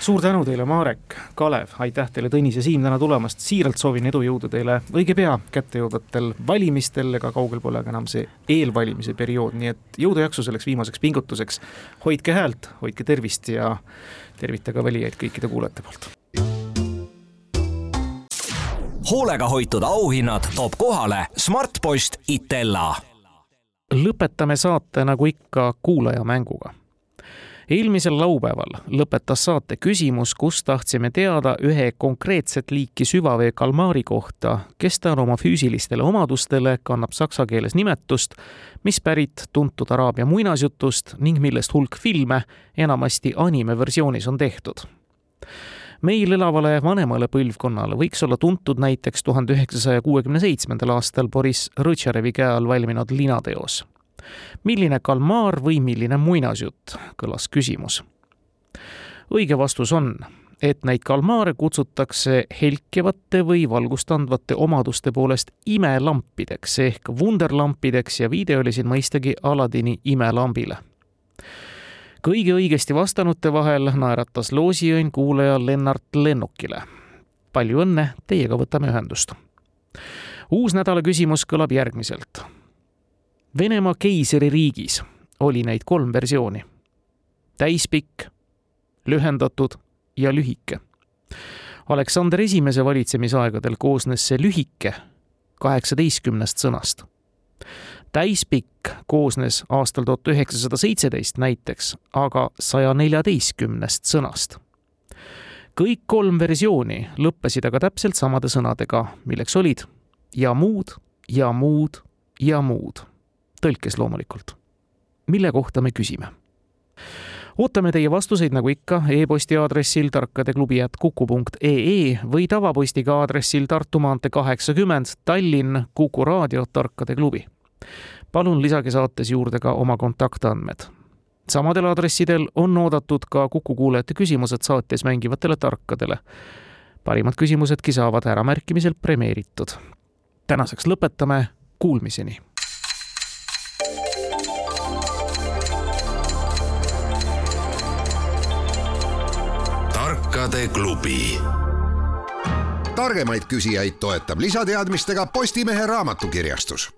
suur tänu teile, Marek, Kalev, aitäh teile, Tõnis ja Siim täna tulemast, siiralt soovin edu, jõudu teile õige pea kättejõudvatel valimistel, ega kaugel pole ka enam see eelvalimise periood, nii et jõudu-jaksu selleks viimaseks pingutuseks. hoidke häält, hoidke tervist ja tervitage valijaid kõikide kuulajate poolt. Hoolega hoitud auhinnad toob kohale Smartpost Itella. Lõpetame saate nagu ikka kuulajamänguga eelmisel laupäeval lõpetas saate küsimus, kus tahtsime teada ühe konkreetset liiki süvavee kalmaari kohta, kes on oma füüsilistele omadustele kannab saksa keeles nimetust, mis pärit tuntud araabia muinasjutust ning millest hulk filme, enamasti animeversioonis on tehtud meil elavale vanemale põlvkonnale võiks olla tuntud näiteks tuhande üheksasaja kuuekümne seitsmendal aastal Boris Rõtšarevi käe all valminud linateos milline kalmaar või milline muinasjutt, kõlas küsimus. õige vastus on, et neid kalmaare kutsutakse helkivate või valgust andvate omaduste poolest imelampideks ehk wunderlampideks ja viide oli siin mõistagi Aladini imelambile. Kõige õigesti vastanute vahel naeratas loosiõnn kuulaja Lennart Lennukile. palju õnne, teiega võtame ühendust. uus nädala küsimus kõlab järgmiselt Venemaa keisririigis oli neid kolm versiooni. täispikk, lühendatud ja lühike. Aleksander Esimese valitsemisaegadel koosnes see lühike kaheksateistkümnest sõnast. Täispikk koosnes aastal tuhat üheksasada seitseteist näiteks aga saja neljateistkümnest sõnast. kõik kolm versiooni lõppesid aga täpselt samade sõnadega, milleks olid ja muud ja muud ja muud tõlkes loomulikult. mille kohta me küsime? ootame teie vastuseid nagu ikka e-posti aadressil tarkadeklubi.kuku.ee või tavapostiga aadressil Tartu maantee kaheksakümmend Tallinn Kuku raadio Tarkade klubi. Palun lisage saates juurde ka oma kontaktandmed. samadel aadressidel on oodatud ka Kuku kuulajate küsimused saates mängivatele tarkadele. parimad küsimusedki saavad äramärkimisel premeeritud. tänaseks lõpetame, kuulmiseni tarkade klubi. targemaid küsijaid toetab lisateadmistega Postimehe raamatukirjastus